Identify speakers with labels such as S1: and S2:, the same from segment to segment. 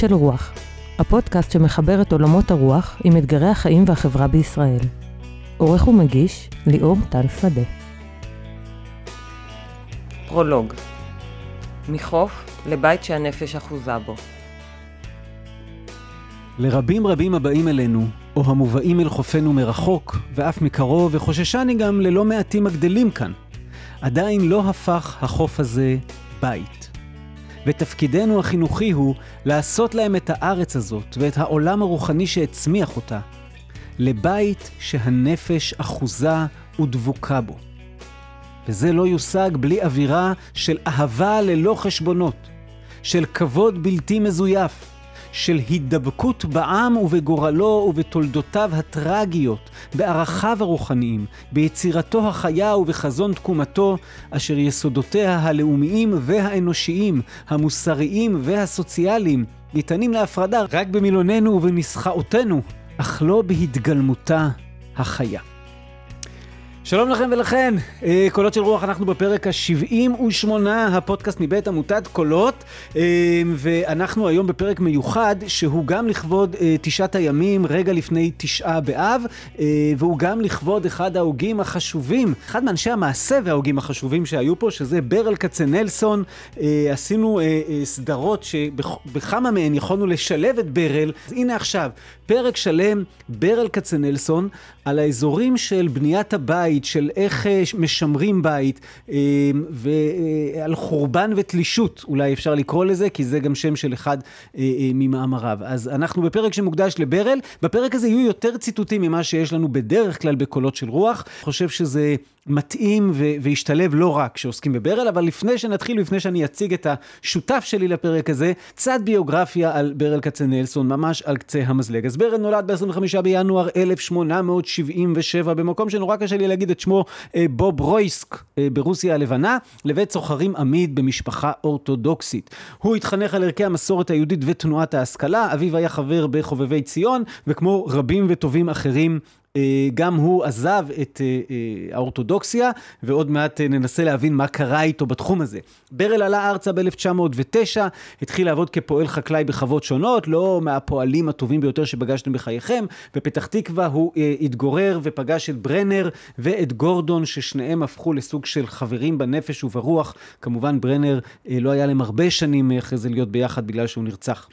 S1: של רוח, הפודקאסט שמחבר את עולמות הרוח עם אתגרי החיים והחברה בישראל. עורך ומגיש, ליאור טל שדה. פרולוג מחוף לבית שהנפש אחוזה בו.
S2: לרבים רבים הבאים אלינו, או המובאים אל חופנו מרחוק, ואף מקרוב, וחוששני גם ללא מעטים הגדלים כאן. עדיין לא הפך החוף הזה בית. ותפקידנו החינוכי הוא לעשות להם את הארץ הזאת ואת העולם הרוחני שהצמיח אותה, לבית שהנפש אחוזה ודבוקה בו. וזה לא יושג בלי אווירה של אהבה ללא חשבונות, של כבוד בלתי מזויף, של הידבקות בעם ובגורלו ובתולדותיו הטרגיות, בערכיו הרוחניים, ביצירתו החיה ובחזון תקומתו, אשר יסודותיה הלאומיים והאנושיים, המוסריים והסוציאליים, ניתנים להפרדה רק במילוננו ובנוסחאותינו, אך לא בהתגלמותה החיה. שלום לכם ולכן, אה, קולות של רוח, אנחנו בפרק ה-78, הפודקאסט מבית עמותת קולות, אה, ואנחנו היום בפרק מיוחד, שהוא גם לכבוד אה, תשעת הימים, רגע לפני תשעה באב, והוא גם לכבוד אחד ההוגים החשובים, אחד מאנשי המעשה וההוגים החשובים שהיו פה, שזה ברל כצנלסון. עשינו סדרות שבכמה מהן יכולנו לשלב את ברל. אז הנה עכשיו, פרק שלם, ברל כצנלסון, על האזורים של בניית הבית, של איך אה, משמרים בית, אה, ועל חורבן ותלישות, אולי אפשר לקרוא לזה, כי זה גם שם של אחד אה, ממאמריו. אז אנחנו בפרק שמוקדש לברל, בפרק הזה יהיו יותר ציטוטים ממה שיש לנו בדרך כלל בקולות של רוח. חושב שזה מתאים ו- וישתלב לא רק כשעוסקים בברל, אבל לפני שנתחיל, לפני שאני אציג את השותף שלי לפרק הזה, קצת ביוגרפיה על ברל כצנלסון, ממש על קצה המזלג. אז ברל נולד ב-25 בינואר 1877, במקום שנורא קשה לי להגיד את שמו, אה, בוב רויסק, אה, ברוסיה הלבנה, לבית סוחרים עמיד במשפחה אורתודוקסית. הוא התחנך על ערכי המסורת היהודית ותנועת ההשכלה, אביו היה חבר בחובבי ציון, וכמו רבים וטובים אחרים, גם הוא עזב את אה, אה, האורתודוקסיה, ועוד מעט ננסה להבין מה קרה איתו בתחום הזה. ברל עלה ארצה ב-1909, התחיל לעבוד כפועל חקלאי בחוות שונות, לא מהפועלים הטובים ביותר שפגשתם בחייכם. בפתח תקווה הוא התגורר ופגש את ברנר ואת גורדון, ששניהם הפכו לסוג של חברים בנפש וברוח. כמובן ברנר לא היה להם הרבה שנים אחרי זה להיות ביחד בגלל שהוא נרצח.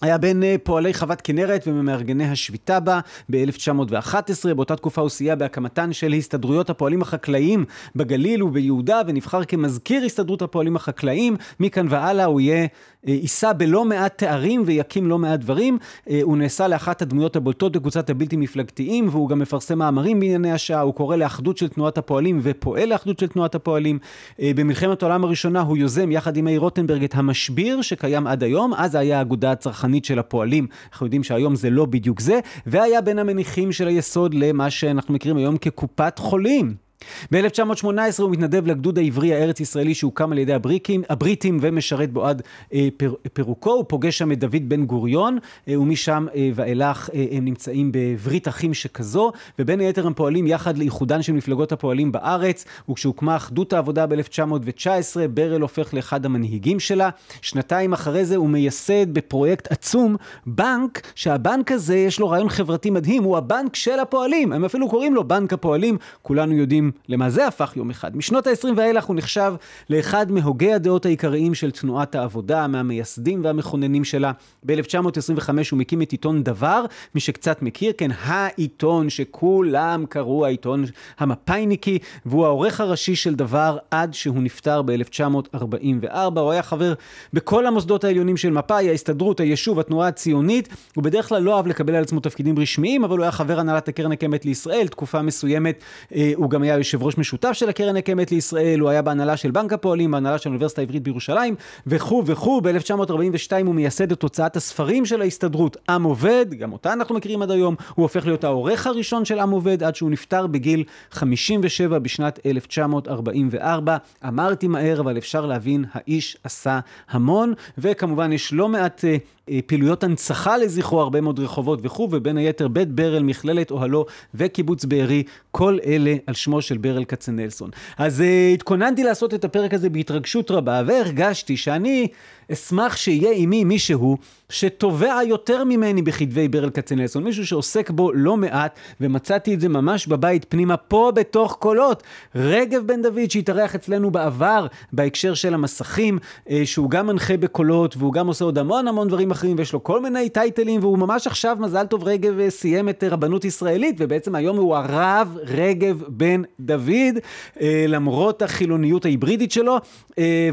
S2: היה בין אה, פועלי חוות כנרת וממארגני השביתה בה ב-1911. באותה תקופה הוא סייע בהקמתן של הסתדרויות הפועלים החקלאיים בגליל וביהודה, ונבחר כמזכיר הסתדרות הפועלים החקלאים. מכאן והלאה הוא יהיה, אה, יישא בלא מעט תארים ויקים לא מעט דברים. אה, הוא נעשה לאחת הדמויות הבולטות בקבוצת הבלתי מפלגתיים, והוא גם מפרסם מאמרים בענייני השעה. הוא קורא לאחדות של תנועת הפועלים ופועל לאחדות של תנועת הפועלים. במלחמת העולם הראשונה הוא יוזם יחד עם מאיר רוטנברג את המשביר שקיים עד היום. אז היה האגודה הצרכנית. הצרכנית של הפועלים. אנחנו יודעים שהיום זה לא בדיוק זה, והיה בין המניחים של היסוד למה שאנחנו מכירים היום כקופת חולים. ב-1918 הוא מתנדב לגדוד העברי הארץ-ישראלי שהוקם על ידי הבריקים, הבריטים ומשרת בו עד אה, פר, פירוקו. הוא פוגש שם את דוד בן גוריון, אה, ומשם אה, ואילך אה, הם נמצאים בברית אחים שכזו, ובין היתר הם פועלים יחד לאיחודן של מפלגות הפועלים בארץ, וכשהוקמה אחדות העבודה ב-1919, ברל הופך לאחד המנהיגים שלה. שנתיים אחרי זה הוא מייסד בפרויקט עצום בנק, שהבנק הזה יש לו רעיון חברתי מדהים, הוא הבנק של הפועלים, הם אפילו קוראים לו בנק הפועלים, כולנו יודעים למה זה הפך יום אחד. משנות ה-20 ואילך הוא נחשב לאחד מהוגי הדעות העיקריים של תנועת העבודה, מהמייסדים והמכוננים שלה. ב-1925 הוא מקים את עיתון דבר, מי שקצת מכיר, כן, העיתון שכולם קראו, העיתון המפאיניקי, והוא העורך הראשי של דבר עד שהוא נפטר ב-1944. הוא היה חבר בכל המוסדות העליונים של מפא"י, ההסתדרות, היישוב, התנועה הציונית. הוא בדרך כלל לא אהב לקבל על עצמו תפקידים רשמיים, אבל הוא היה חבר הנהלת הקרן הקיימת לישראל, תקופה מסוימת אה, הוא גם היה יושב ראש משותף של הקרן הקיימת לישראל, הוא היה בהנהלה של בנק הפועלים, בהנהלה של האוניברסיטה העברית בירושלים, וכו' וכו'. ב-1942 הוא מייסד את הוצאת הספרים של ההסתדרות, עם עובד, גם אותה אנחנו מכירים עד היום, הוא הופך להיות העורך הראשון של עם עובד, עד שהוא נפטר בגיל 57 בשנת 1944. אמרתי מהר, אבל אפשר להבין, האיש עשה המון, וכמובן יש לא מעט... Uh, אה, פעילויות הנצחה לזכרו, הרבה מאוד רחובות וכו', ובין היתר בית ברל, מכללת אוהלו וקיבוץ בארי, כל אלה על שמו של ברל כצנלסון. אז uh, התכוננתי לעשות את הפרק הזה בהתרגשות רבה, והרגשתי שאני אשמח שיהיה עימי מישהו שתובע יותר ממני בכתבי ברל כצנלסון, מישהו שעוסק בו לא מעט, ומצאתי את זה ממש בבית פנימה, פה בתוך קולות. רגב בן דוד שהתארח אצלנו בעבר, בהקשר של המסכים, אה, שהוא גם מנחה בקולות, והוא גם עושה עוד המון המון דברים אחרים, ויש לו כל מיני טייטלים, והוא ממש עכשיו, מזל טוב רגב אה, סיים את רבנות ישראלית, ובעצם היום הוא הרב רגב בן דוד, אה, למרות החילוניות ההיברידית שלו,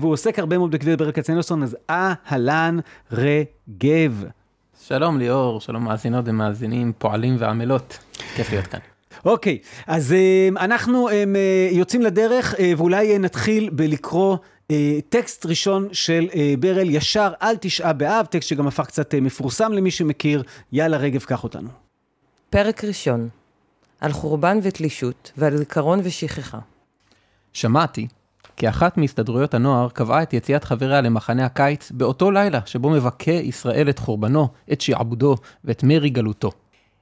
S2: והוא עוסק הרבה מאוד בכתבי ברל כצנלסון, אז אהלן רגב.
S3: שלום ליאור, שלום מאזינות ומאזינים, פועלים ועמלות. כיף להיות כאן.
S2: אוקיי, okay, אז uh, אנחנו um, uh, יוצאים לדרך, uh, ואולי uh, נתחיל בלקרוא uh, טקסט ראשון של uh, ברל ישר על תשעה באב, טקסט שגם הפך קצת uh, מפורסם למי שמכיר. יאללה רגב, קח אותנו.
S1: פרק ראשון, על חורבן ותלישות ועל זיכרון ושכחה.
S3: שמעתי כי אחת מהסתדרויות הנוער קבעה את יציאת חבריה למחנה הקיץ באותו לילה שבו מבכה ישראל את חורבנו, את שעבודו ואת מרי גלותו.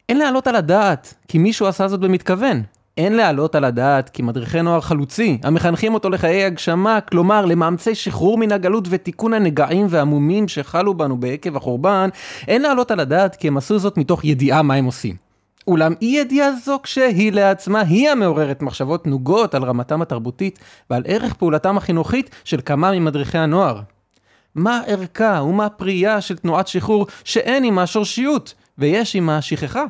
S3: אין להעלות על הדעת כי מישהו עשה זאת במתכוון. אין להעלות על הדעת כי מדריכי נוער חלוצי, המחנכים אותו לחיי הגשמה, כלומר למאמצי שחרור מן הגלות ותיקון הנגעים והמומים שחלו בנו בעקב החורבן, אין להעלות על הדעת כי הם עשו זאת מתוך ידיעה מה הם עושים. אולם אי ידיעה זו כשהיא לעצמה היא המעוררת מחשבות נוגות על רמתם התרבותית ועל ערך פעולתם החינוכית של כמה ממדריכי הנוער. מה ערכה ומה פרייה של תנועת שחרור שאין עימה שורשיות ויש עימה שכחה,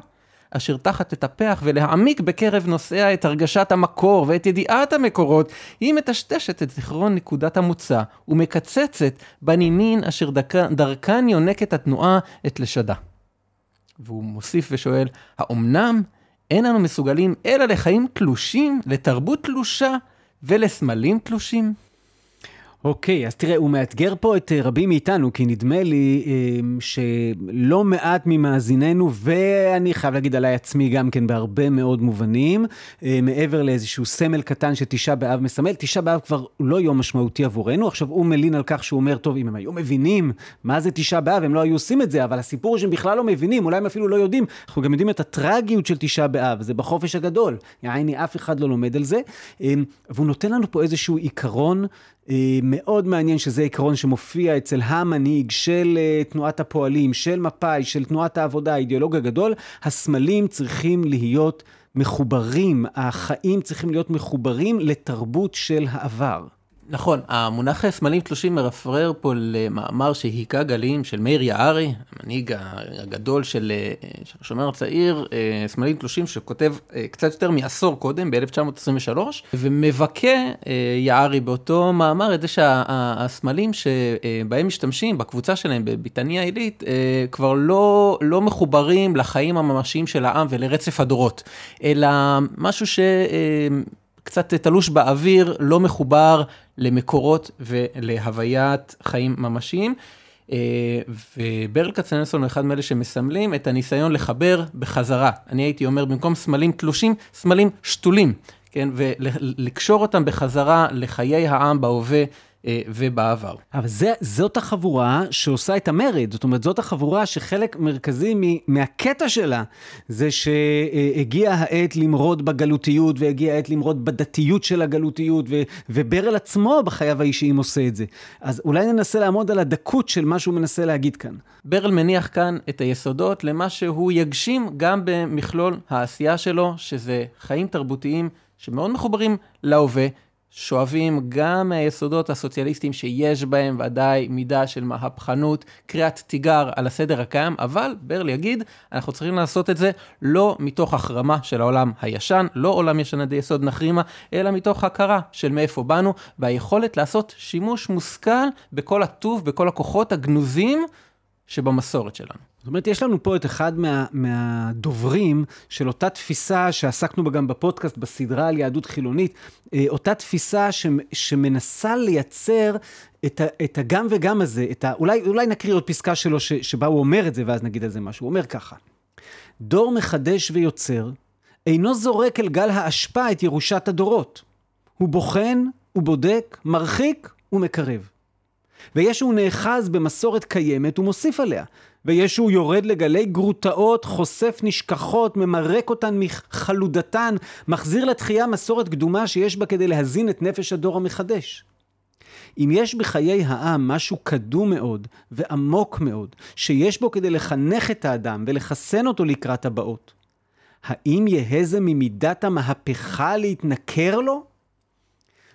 S3: אשר תחת לטפח ולהעמיק בקרב נושאיה את הרגשת המקור ואת ידיעת המקורות, היא מטשטשת את זיכרון נקודת המוצא ומקצצת בנימין אשר דרכן יונקת התנועה את לשדה. והוא מוסיף ושואל, האומנם אין אנו מסוגלים אלא לחיים תלושים, לתרבות תלושה ולסמלים תלושים?
S2: אוקיי, okay, אז תראה, הוא מאתגר פה את אה, רבים מאיתנו, כי נדמה לי אה, שלא מעט ממאזיננו, ואני חייב להגיד עליי עצמי גם כן בהרבה מאוד מובנים, אה, מעבר לאיזשהו סמל קטן שתשעה באב מסמל, תשעה באב כבר לא יום משמעותי עבורנו, עכשיו הוא מלין על כך שהוא אומר, טוב, אם הם היו מבינים מה זה תשעה באב, הם לא היו עושים את זה, אבל הסיפור הוא שהם בכלל לא מבינים, אולי הם אפילו לא יודעים, אנחנו גם יודעים את הטרגיות של תשעה באב, זה בחופש הגדול, יעני, אף אחד לא לומד על זה, והוא נותן לנו פה איזשהו עיקרון, מאוד מעניין שזה עיקרון שמופיע אצל המנהיג של אה, תנועת הפועלים, של מפא"י, של תנועת העבודה, האידיאולוג הגדול, הסמלים צריכים להיות מחוברים, החיים צריכים להיות מחוברים לתרבות של העבר.
S3: נכון, המונח סמלים תלושים מרפרר פה למאמר שהיכה גלים של מאיר יערי, המנהיג הגדול של, של השומר הצעיר, אה, סמלים תלושים שכותב אה, קצת יותר מעשור קודם, ב-1923, ומבכה אה, יערי באותו מאמר את זה שהסמלים שבהם משתמשים בקבוצה שלהם בביתניה עילית, כבר לא, לא מחוברים לחיים הממשיים של העם ולרצף הדורות, אלא משהו ש... קצת תלוש באוויר, לא מחובר למקורות ולהוויית חיים ממשיים. אה, וברל כצנלסון הוא אחד מאלה שמסמלים את הניסיון לחבר בחזרה. אני הייתי אומר, במקום סמלים תלושים, סמלים שתולים, כן? ולקשור אותם בחזרה לחיי העם בהווה ובעבר.
S2: אבל זה, זאת החבורה שעושה את המרד, זאת אומרת, זאת החבורה שחלק מרכזי מהקטע שלה זה שהגיעה העת למרוד בגלותיות והגיעה העת למרוד בדתיות של הגלותיות, ו, וברל עצמו בחייו האישיים עושה את זה. אז אולי ננסה לעמוד על הדקות של מה שהוא מנסה להגיד כאן.
S3: ברל מניח כאן את היסודות למה שהוא יגשים גם במכלול העשייה שלו, שזה חיים תרבותיים שמאוד מחוברים להווה. שואבים גם מהיסודות הסוציאליסטיים שיש בהם ודאי מידה של מהפכנות, קריאת תיגר על הסדר הקיים, אבל ברל יגיד, אנחנו צריכים לעשות את זה לא מתוך החרמה של העולם הישן, לא עולם ישן עדי יסוד נחרימה, אלא מתוך הכרה של מאיפה באנו, והיכולת לעשות שימוש מושכל בכל הטוב, בכל הכוחות הגנוזים שבמסורת שלנו.
S2: זאת אומרת, יש לנו פה את אחד מה, מהדוברים של אותה תפיסה שעסקנו בה גם בפודקאסט, בסדרה על יהדות חילונית, אה, אותה תפיסה ש, שמנסה לייצר את, ה, את הגם וגם הזה, את ה, אולי, אולי נקריא עוד פסקה שלו ש, שבה הוא אומר את זה, ואז נגיד על זה משהו. הוא אומר ככה, דור מחדש ויוצר אינו זורק אל גל האשפה את ירושת הדורות. הוא בוחן, הוא בודק, מרחיק ומקרב. וישו נאחז במסורת קיימת ומוסיף עליה. וישו יורד לגלי גרוטאות, חושף נשכחות, ממרק אותן מחלודתן, מחזיר לתחייה מסורת קדומה שיש בה כדי להזין את נפש הדור המחדש. אם יש בחיי העם משהו קדום מאוד ועמוק מאוד, שיש בו כדי לחנך את האדם ולחסן אותו לקראת הבאות, האם יהא זה ממידת המהפכה להתנכר לו?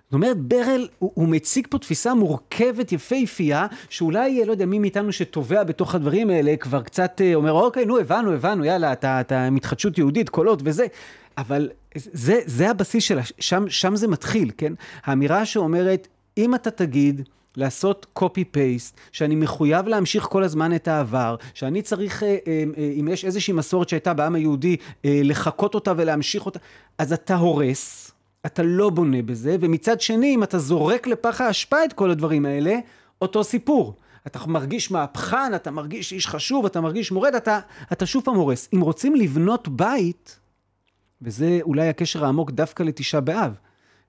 S2: זאת אומרת, ברל, הוא, הוא מציג פה תפיסה מורכבת, יפהפייה, שאולי, לא יודע, מי מאיתנו שטובע בתוך הדברים האלה, כבר קצת אה, אומר, אוקיי, נו, הבנו, הבנו, יאללה, אתה, אתה מתחדשות יהודית, קולות וזה. אבל זה, זה הבסיס שלה, שם, שם זה מתחיל, כן? האמירה שאומרת, אם אתה תגיד, לעשות copy-paste, שאני מחויב להמשיך כל הזמן את העבר, שאני צריך, אה, אה, אם יש איזושהי מסורת שהייתה בעם היהודי, לחקות אותה ולהמשיך אותה, אז אתה הורס. אתה לא בונה בזה, ומצד שני, אם אתה זורק לפח האשפה את כל הדברים האלה, אותו סיפור. אתה מרגיש מהפכן, אתה מרגיש איש חשוב, אתה מרגיש מורד, אתה, אתה שוב פעם הורס. אם רוצים לבנות בית, וזה אולי הקשר העמוק דווקא לתשעה באב,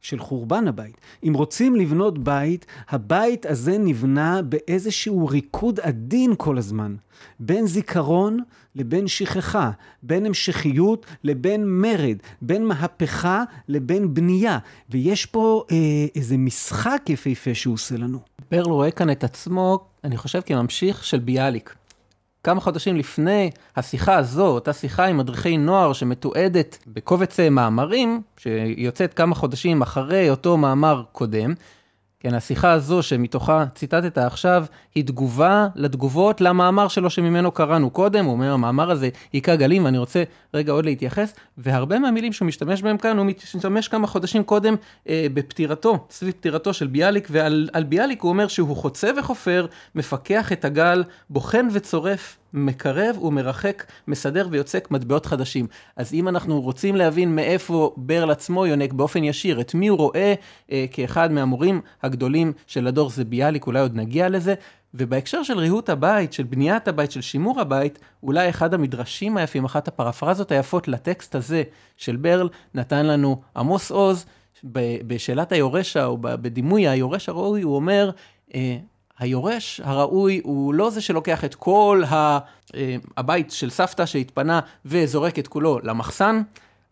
S2: של חורבן הבית. אם רוצים לבנות בית, הבית הזה נבנה באיזשהו ריקוד עדין כל הזמן. בין זיכרון לבין שכחה, בין המשכיות לבין מרד, בין מהפכה לבין בנייה. ויש פה אה, איזה משחק יפהפה שהוא עושה לנו.
S3: ברל רואה כאן את עצמו, אני חושב, כממשיך של ביאליק. כמה חודשים לפני השיחה הזו, אותה שיחה עם מדריכי נוער שמתועדת בקובץ אה, מאמרים, שיוצאת כמה חודשים אחרי אותו מאמר קודם, כן, השיחה הזו שמתוכה ציטטת עכשיו, היא תגובה לתגובות למאמר שלו שממנו קראנו קודם, הוא אומר, המאמר הזה היכה גלים, ואני רוצה רגע עוד להתייחס, והרבה מהמילים שהוא משתמש בהם כאן, הוא משתמש כמה חודשים קודם אה, בפטירתו, סביב פטירתו של ביאליק, ועל ביאליק הוא אומר שהוא חוצה וחופר, מפקח את הגל, בוחן וצורף מקרב ומרחק, מסדר ויוצק מטבעות חדשים. אז אם אנחנו רוצים להבין מאיפה ברל עצמו יונק באופן ישיר, את מי הוא רואה אה, כאחד מהמורים הגדולים של הדור זה ביאליק, אולי עוד נגיע לזה. ובהקשר של ריהוט הבית, של בניית הבית, של שימור הבית, אולי אחד המדרשים היפים, אחת הפרפרזות היפות לטקסט הזה של ברל, נתן לנו עמוס עוז, בשאלת היורש, או בדימוי היורש הראוי, הוא אומר, אה, היורש הראוי הוא לא זה שלוקח את כל ה, אה, הבית של סבתא שהתפנה וזורק את כולו למחסן,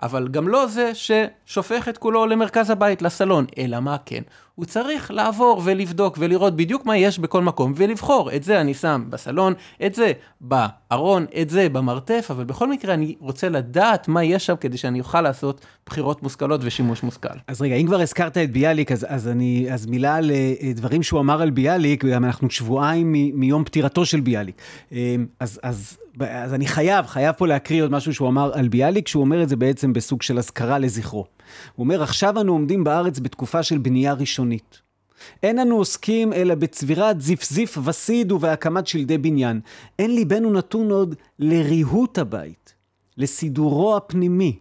S3: אבל גם לא זה ששופך את כולו למרכז הבית, לסלון, אלא מה כן? הוא צריך לעבור ולבדוק ולראות בדיוק מה יש בכל מקום ולבחור, את זה אני שם בסלון, את זה בארון, את זה במרתף, אבל בכל מקרה אני רוצה לדעת מה יש שם כדי שאני אוכל לעשות בחירות מושכלות ושימוש מושכל.
S2: אז רגע, אם כבר הזכרת את ביאליק, אז, אז, אני, אז מילה על אה, דברים שהוא אמר על ביאליק, וגם אנחנו שבועיים מ, מיום פטירתו של ביאליק. אה, אז, אז, אז אני חייב, חייב פה להקריא עוד משהו שהוא אמר על ביאליק, שהוא אומר את זה בעצם בסוג של אזכרה לזכרו. הוא אומר, עכשיו אנו עומדים בארץ בתקופה של בנייה ראשונית. אין אנו עוסקים אלא בצבירת זיפזיף וסיד ובהקמת שלדי בניין. אין ליבנו נתון עוד לריהוט הבית, לסידורו הפנימי.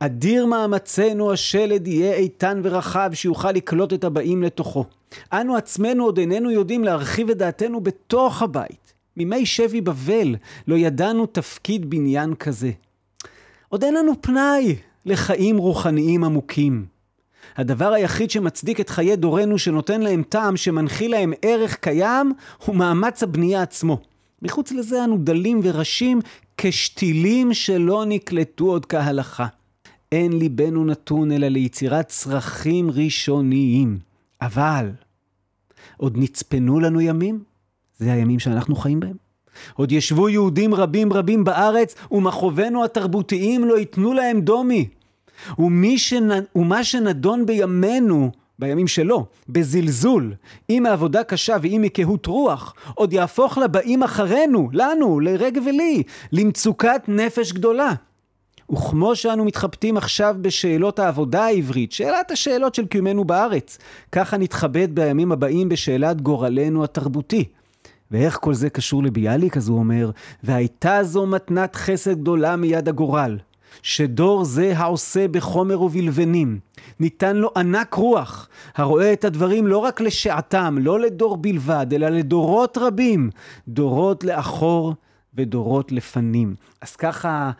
S2: אדיר מאמצינו השלד יהיה איתן ורחב שיוכל לקלוט את הבאים לתוכו. אנו עצמנו עוד איננו יודעים להרחיב את דעתנו בתוך הבית. מימי שבי בבל לא ידענו תפקיד בניין כזה. עוד אין לנו פנאי לחיים רוחניים עמוקים. הדבר היחיד שמצדיק את חיי דורנו שנותן להם טעם, שמנחיל להם ערך קיים, הוא מאמץ הבנייה עצמו. מחוץ לזה אנו דלים וראשים כשתילים שלא נקלטו עוד כהלכה. אין ליבנו נתון אלא ליצירת צרכים ראשוניים. אבל, עוד נצפנו לנו ימים? זה הימים שאנחנו חיים בהם. עוד ישבו יהודים רבים רבים בארץ, ומכאובינו התרבותיים לא ייתנו להם דומי. שנ... ומה שנדון בימינו, בימים שלו, בזלזול, אם מעבודה קשה ואם מקהות רוח, עוד יהפוך לבאים אחרינו, לנו, לרגב ולי, למצוקת נפש גדולה. וכמו שאנו מתחבטים עכשיו בשאלות העבודה העברית, שאלת השאלות של קיומנו בארץ, ככה נתחבט בימים הבאים בשאלת גורלנו התרבותי. ואיך כל זה קשור לביאליק? אז הוא אומר, והייתה זו מתנת חסד גדולה מיד הגורל. שדור זה העושה בחומר ובלבנים, ניתן לו ענק רוח, הרואה את הדברים לא רק לשעתם, לא לדור בלבד, אלא לדורות רבים, דורות לאחור ודורות לפנים. אז ככה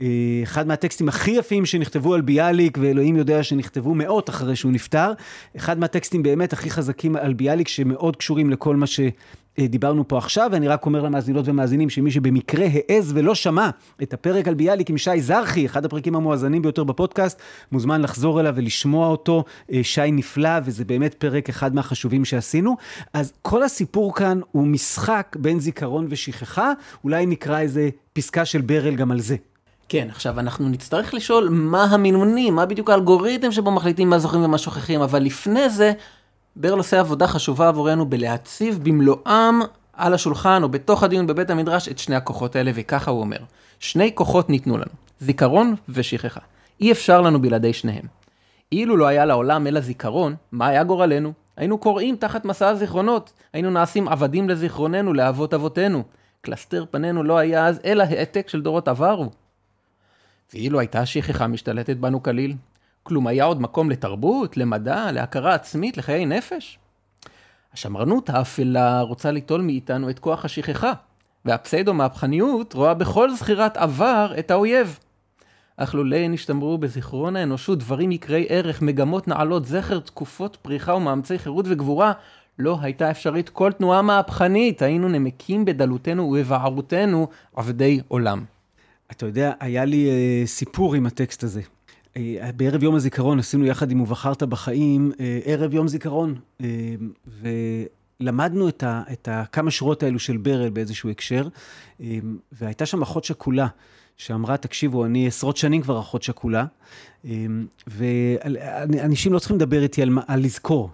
S2: אה, אחד מהטקסטים הכי יפים שנכתבו על ביאליק, ואלוהים יודע שנכתבו מאות אחרי שהוא נפטר. אחד מהטקסטים באמת הכי חזקים על ביאליק, שמאוד קשורים לכל מה שדיברנו פה עכשיו, ואני רק אומר למאזינות ומאזינים שמי שבמקרה העז ולא שמע את הפרק על ביאליק עם שי זרחי, אחד הפרקים המואזנים ביותר בפודקאסט, מוזמן לחזור אליו ולשמוע אותו. אה, שי נפלא, וזה באמת פרק אחד מהחשובים שעשינו. אז כל הסיפור כאן הוא משחק בין זיכרון ושכחה, אולי נקרא איזה פסקה של ברל גם על זה.
S3: כן, עכשיו אנחנו נצטרך לשאול מה המינונים, מה בדיוק האלגוריתם שבו מחליטים מה זוכרים ומה שוכחים, אבל לפני זה, ברל עושה עבודה חשובה עבורנו בלהציב במלואם על השולחן או בתוך הדיון בבית המדרש את שני הכוחות האלה, וככה הוא אומר. שני כוחות ניתנו לנו, זיכרון ושכחה. אי אפשר לנו בלעדי שניהם. אילו לא היה לעולם אלא זיכרון, מה היה גורלנו? היינו קוראים תחת מסע הזיכרונות, היינו נעשים עבדים לזיכרוננו, לאבות אבותינו. קלסתר פנינו לא היה אז אלא העתק של דורות עברו. ואילו הייתה השכחה משתלטת בנו כליל, כלום היה עוד מקום לתרבות, למדע, להכרה עצמית, לחיי נפש? השמרנות האפלה רוצה ליטול מאיתנו את כוח השכחה, והפסיידו-מהפכניות רואה בכל זכירת עבר את האויב. אך לולא נשתמרו בזיכרון האנושות דברים יקרי ערך, מגמות נעלות זכר, תקופות פריחה ומאמצי חירות וגבורה, לא הייתה אפשרית כל תנועה מהפכנית, היינו נמקים בדלותנו ובבערותנו עבדי עולם.
S2: אתה יודע, היה לי uh, סיפור עם הטקסט הזה. Uh, בערב יום הזיכרון עשינו יחד עם ובחרת בחיים, uh, ערב יום זיכרון, uh, ולמדנו את, ה, את ה, כמה שורות האלו של ברל באיזשהו הקשר, והייתה שם אחות שכולה. שאמרה, תקשיבו, אני עשרות שנים כבר אחות שכולה, ואנשים לא צריכים לדבר איתי על, על לזכור,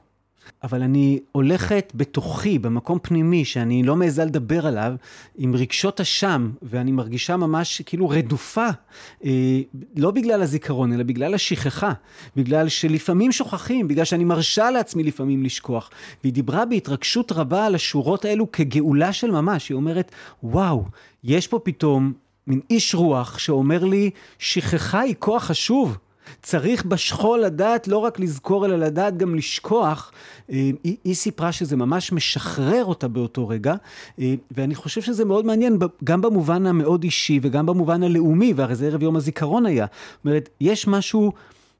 S2: אבל אני הולכת בתוכי, במקום פנימי, שאני לא מעיזה לדבר עליו, עם רגשות אשם, ואני מרגישה ממש כאילו רדופה, אה, לא בגלל הזיכרון, אלא בגלל השכחה, בגלל שלפעמים שוכחים, בגלל שאני מרשה לעצמי לפעמים לשכוח. והיא דיברה בהתרגשות רבה על השורות האלו כגאולה של ממש. היא אומרת, וואו, יש פה פתאום מין איש רוח שאומר לי, שכחה היא כוח חשוב. צריך בשכול לדעת לא רק לזכור, אלא לדעת גם לשכוח. אה, היא, היא סיפרה שזה ממש משחרר אותה באותו רגע, אה, ואני חושב שזה מאוד מעניין, גם במובן המאוד אישי וגם במובן הלאומי, והרי זה ערב יום הזיכרון היה. זאת אומרת, יש משהו...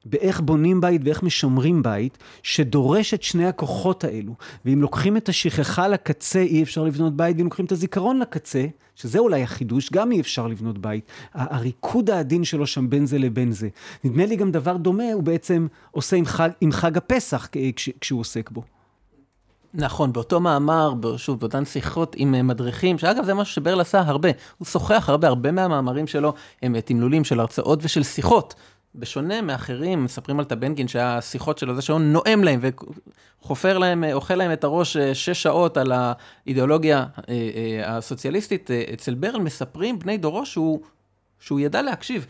S2: באיך בונים בית ואיך משמרים בית, שדורש את שני הכוחות האלו. ואם לוקחים את השכחה לקצה, אי אפשר לבנות בית, ואם לוקחים את הזיכרון לקצה, שזה אולי החידוש, גם אי אפשר לבנות בית. הריקוד העדין שלו שם בין זה לבין זה. נדמה לי גם דבר דומה, הוא בעצם עושה עם חג, עם חג הפסח כש, כשהוא עוסק בו.
S3: נכון, באותו מאמר, שוב, באותן שיחות עם אה, מדריכים, שאגב זה משהו שברל עשה הרבה, הוא שוחח הרבה, הרבה מהמאמרים שלו הם תמלולים של הרצאות ושל שיחות בשונה מאחרים, מספרים על טבנגין שהשיחות שלו זה שהוא נואם להם וחופר להם, אוכל להם את הראש אה, שש שעות על האידיאולוגיה אה, אה, הסוציאליסטית, אצל ברל מספרים בני דורו שהוא, שהוא ידע להקשיב.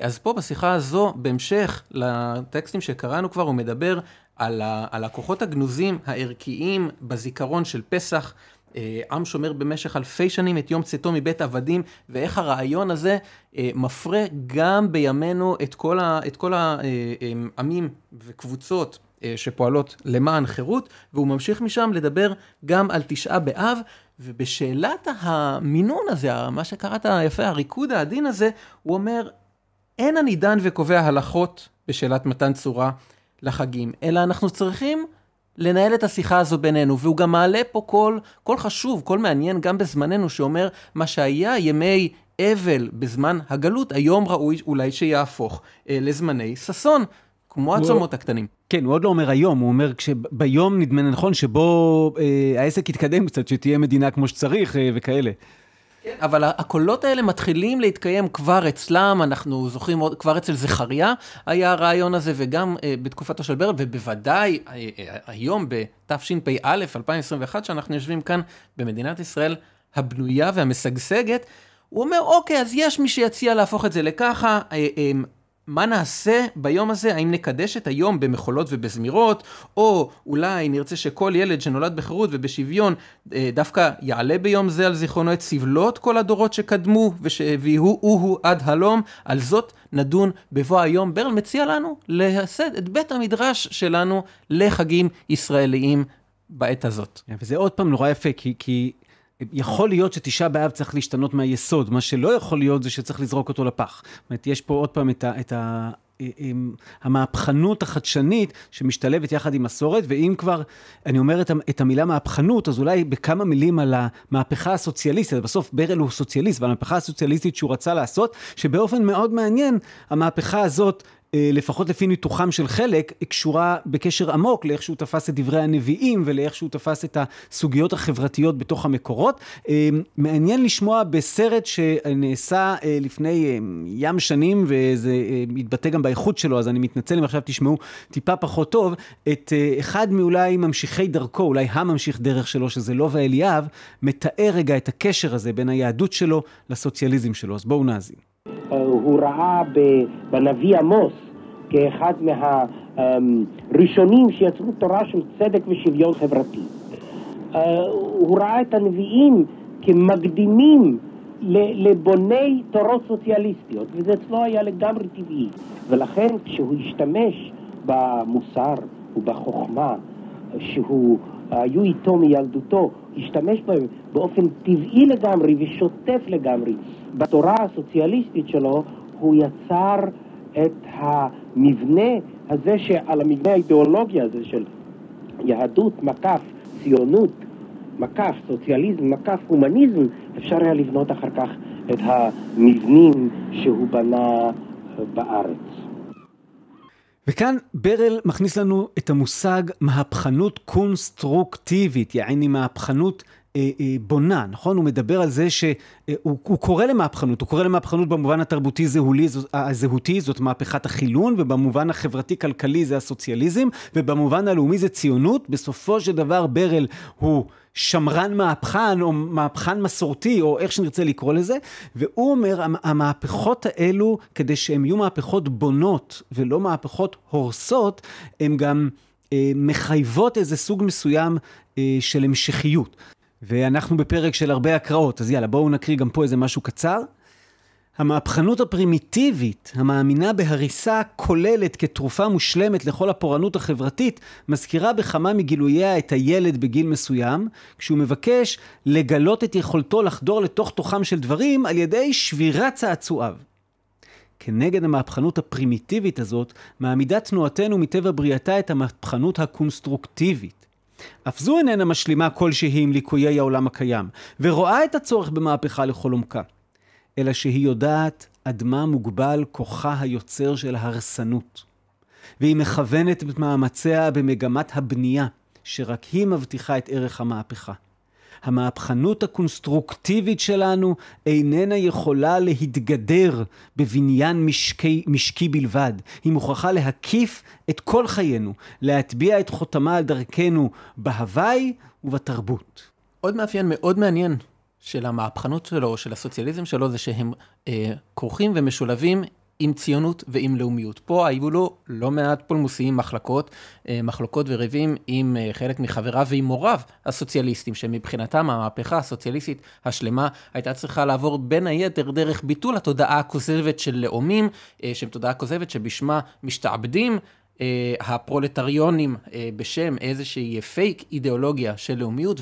S3: אז פה בשיחה הזו, בהמשך לטקסטים שקראנו כבר, הוא מדבר על, ה, על הכוחות הגנוזים הערכיים בזיכרון של פסח, עם שומר במשך אלפי שנים את יום צאתו מבית עבדים, ואיך הרעיון הזה אה, מפרה גם בימינו את כל, ה, את כל העמים אה, וקבוצות שפועלות למען חירות, והוא ממשיך משם לדבר גם על תשעה באב, ובשאלת המינון הזה, מה שקראת יפה, הריקוד העדין הזה, הוא אומר, אין אני דן וקובע הלכות בשאלת מתן צורה לחגים, אלא אנחנו צריכים לנהל את השיחה הזו בינינו, והוא גם מעלה פה קול, קול חשוב, קול מעניין גם בזמננו, שאומר, מה שהיה ימי אבל בזמן הגלות, היום ראוי אולי שיהפוך אה, לזמני ששון, כמו הצומות הקטנים.
S2: כן, הוא עוד לא אומר היום, הוא אומר שביום נדמה נכון שבו אה, העסק יתקדם קצת, שתהיה מדינה כמו שצריך אה, וכאלה.
S3: כן, אבל הקולות האלה מתחילים להתקיים כבר אצלם, אנחנו זוכרים עוד, כבר אצל זכריה היה הרעיון הזה, וגם uh, בתקופתו של ברל, ובוודאי uh, uh, היום בתשפ"א, 2021, שאנחנו יושבים כאן במדינת ישראל הבנויה והמשגשגת, הוא אומר, אוקיי, אז יש מי שיציע להפוך את זה לככה, uh, uh, מה נעשה ביום הזה? האם נקדש את היום במחולות ובזמירות, או אולי נרצה שכל ילד שנולד בחירות ובשוויון אה, דווקא יעלה ביום זה על זיכרונו את סבלות כל הדורות שקדמו, והוא הוא עד הלום, על זאת נדון בבוא היום. ברל מציע לנו לייסד את בית המדרש שלנו לחגים ישראליים בעת הזאת.
S2: וזה עוד פעם נורא יפה, כי, כי יכול להיות שתשעה באב צריך להשתנות מהיסוד, מה שלא יכול להיות זה שצריך לזרוק אותו לפח. זאת אומרת, יש פה עוד פעם את ה... את ה המהפכנות החדשנית שמשתלבת יחד עם מסורת, ואם כבר אני אומר את, את המילה מהפכנות, אז אולי בכמה מילים על המהפכה הסוציאליסטית. בסוף ברל הוא סוציאליסט, והמהפכה הסוציאליסטית שהוא רצה לעשות, שבאופן מאוד מעניין, המהפכה הזאת אה, לפחות לפי ניתוחם של חלק, קשורה בקשר עמוק לאיך שהוא תפס את דברי הנביאים ולאיך שהוא תפס את הסוגיות החברתיות בתוך המקורות. אה, מעניין לשמוע בסרט שנעשה אה, לפני ים שנים, וזה מתבטא גם באיכות שלו, אז אני מתנצל אם עכשיו תשמעו טיפה פחות טוב, את אחד מאולי ממשיכי דרכו, אולי הממשיך דרך שלו, שזה לובה אליאב, מתאר רגע את הקשר הזה בין היהדות שלו לסוציאליזם שלו. אז בואו נאזין.
S4: הוא ראה בנביא עמוס כאחד מהראשונים שיצרו תורה של צדק ושוויון חברתי. אה, הוא ראה את הנביאים כמקדימים לבוני תורות סוציאליסטיות, וזה אצלו היה לגמרי טבעי. ולכן כשהוא השתמש במוסר ובחוכמה שהוא, היו איתו מילדותו, השתמש בהם באופן טבעי לגמרי ושוטף לגמרי בתורה הסוציאליסטית שלו, הוא יצר את המבנה הזה, שעל המבנה האידיאולוגי הזה של יהדות מקף ציונות, מקף סוציאליזם, מקף הומניזם, אפשר היה לבנות אחר כך את המבנים שהוא בנה בארץ.
S2: וכאן ברל מכניס לנו את המושג מהפכנות קונסטרוקטיבית, יעני מהפכנות בונה, נכון? הוא מדבר על זה שהוא הוא קורא למהפכנות, הוא קורא למהפכנות במובן התרבותי זהולי, הזהותי, זאת מהפכת החילון, ובמובן החברתי-כלכלי זה הסוציאליזם, ובמובן הלאומי זה ציונות. בסופו של דבר ברל הוא שמרן מהפכן, או מהפכן מסורתי, או איך שנרצה לקרוא לזה, והוא אומר, המהפכות האלו, כדי שהן יהיו מהפכות בונות ולא מהפכות הורסות, הן גם אה, מחייבות איזה סוג מסוים אה, של המשכיות. ואנחנו בפרק של הרבה הקראות, אז יאללה, בואו נקריא גם פה איזה משהו קצר. המהפכנות הפרימיטיבית, המאמינה בהריסה כוללת כתרופה מושלמת לכל הפורענות החברתית, מזכירה בכמה מגילוייה את הילד בגיל מסוים, כשהוא מבקש לגלות את יכולתו לחדור לתוך תוכם של דברים על ידי שבירת צעצועיו. כנגד המהפכנות הפרימיטיבית הזאת, מעמידה תנועתנו מטבע בריאתה את המהפכנות הקונסטרוקטיבית. אף זו איננה משלימה כלשהי עם ליקויי העולם הקיים, ורואה את הצורך במהפכה לכל עומקה, אלא שהיא יודעת עד מה מוגבל כוחה היוצר של ההרסנות. והיא מכוונת את מאמציה במגמת הבנייה, שרק היא מבטיחה את ערך המהפכה. המהפכנות הקונסטרוקטיבית שלנו איננה יכולה להתגדר בבניין משקי, משקי בלבד. היא מוכרחה להקיף את כל חיינו, להטביע את חותמה על דרכנו בהוואי ובתרבות.
S3: עוד מאפיין מאוד מעניין של המהפכנות שלו, של הסוציאליזם שלו, זה שהם אה, ומשולבים עם ציונות ועם לאומיות. פה היו לו לא מעט פולמוסים, מחלקות, אה, מחלוקות וריבים עם אה, חלק מחבריו ועם מוריו הסוציאליסטים, שמבחינתם המהפכה הסוציאליסטית השלמה הייתה צריכה לעבור בין היתר דרך ביטול התודעה הכוזבת של לאומים, אה, שהם תודעה כוזבת שבשמה משתעבדים. הפרולטריונים בשם איזושהי פייק אידיאולוגיה של לאומיות.